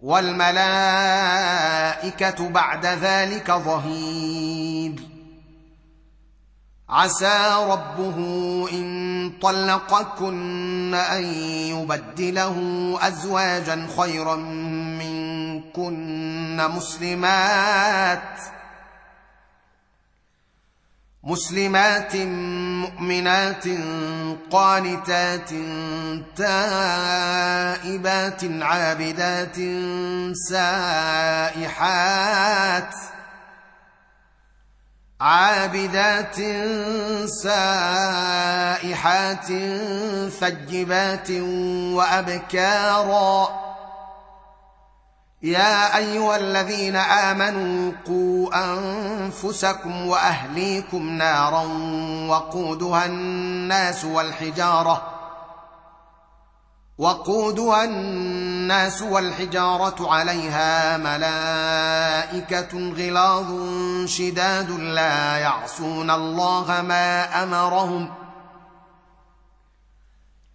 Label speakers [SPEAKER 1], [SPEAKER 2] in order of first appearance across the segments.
[SPEAKER 1] والملائكه بعد ذلك ظهير عسى ربه ان طلقكن ان يبدله ازواجا خيرا منكن مسلمات مسلمات مؤمنات قانتات تائبات عابدات سائحات عابدات سائحات ثجبات وأبكارا يا ايها الذين امنوا قوا انفسكم واهليكم نارا وقودها الناس والحجاره وقودها الناس والحجاره عليها ملائكه غلاظ شداد لا يعصون الله ما امرهم ۖ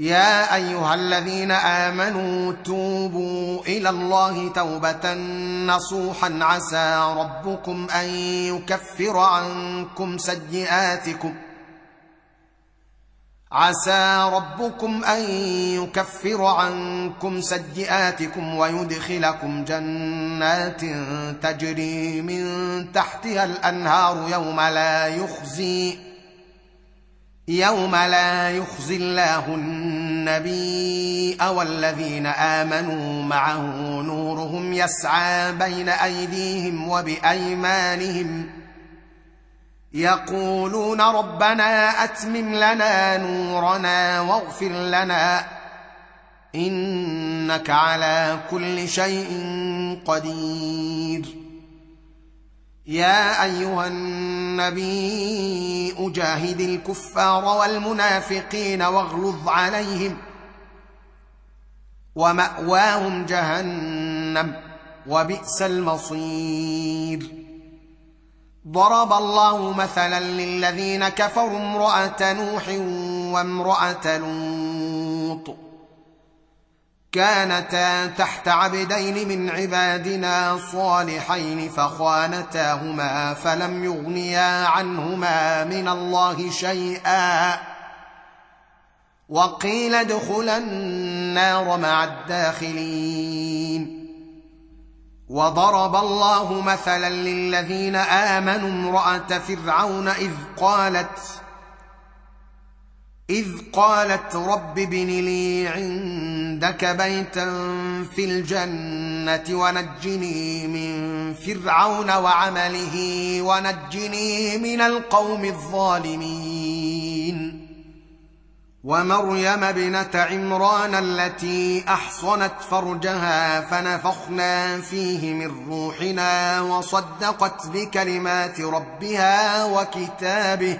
[SPEAKER 1] يا ايها الذين امنوا توبوا الى الله توبه نصوحا عسى ربكم ان يكفر عنكم سيئاتكم عسى ربكم ان يكفر عنكم سيئاتكم ويدخلكم جنات تجري من تحتها الانهار يوم لا يخزي يوم لا يخزي الله النبي والذين امنوا معه نورهم يسعى بين ايديهم وبايمانهم يقولون ربنا اتمم لنا نورنا واغفر لنا انك على كل شيء قدير يا ايها النبي اجاهد الكفار والمنافقين واغلظ عليهم وماواهم جهنم وبئس المصير ضرب الله مثلا للذين كفروا امراه نوح وامراه لوط كانتا تحت عبدين من عبادنا صالحين فخانتاهما فلم يغنيا عنهما من الله شيئا وقيل ادخلا النار مع الداخلين وضرب الله مثلا للذين امنوا امراه فرعون اذ قالت اذ قالت رب ابن لي عندك بيتا في الجنه ونجني من فرعون وعمله ونجني من القوم الظالمين ومريم ابنه عمران التي احصنت فرجها فنفخنا فيه من روحنا وصدقت بكلمات ربها وكتابه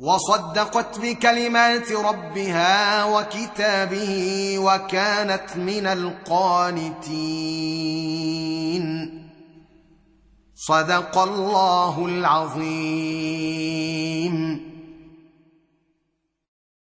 [SPEAKER 1] وصدقت بكلمات ربها وكتابه وكانت من القانتين صدق الله العظيم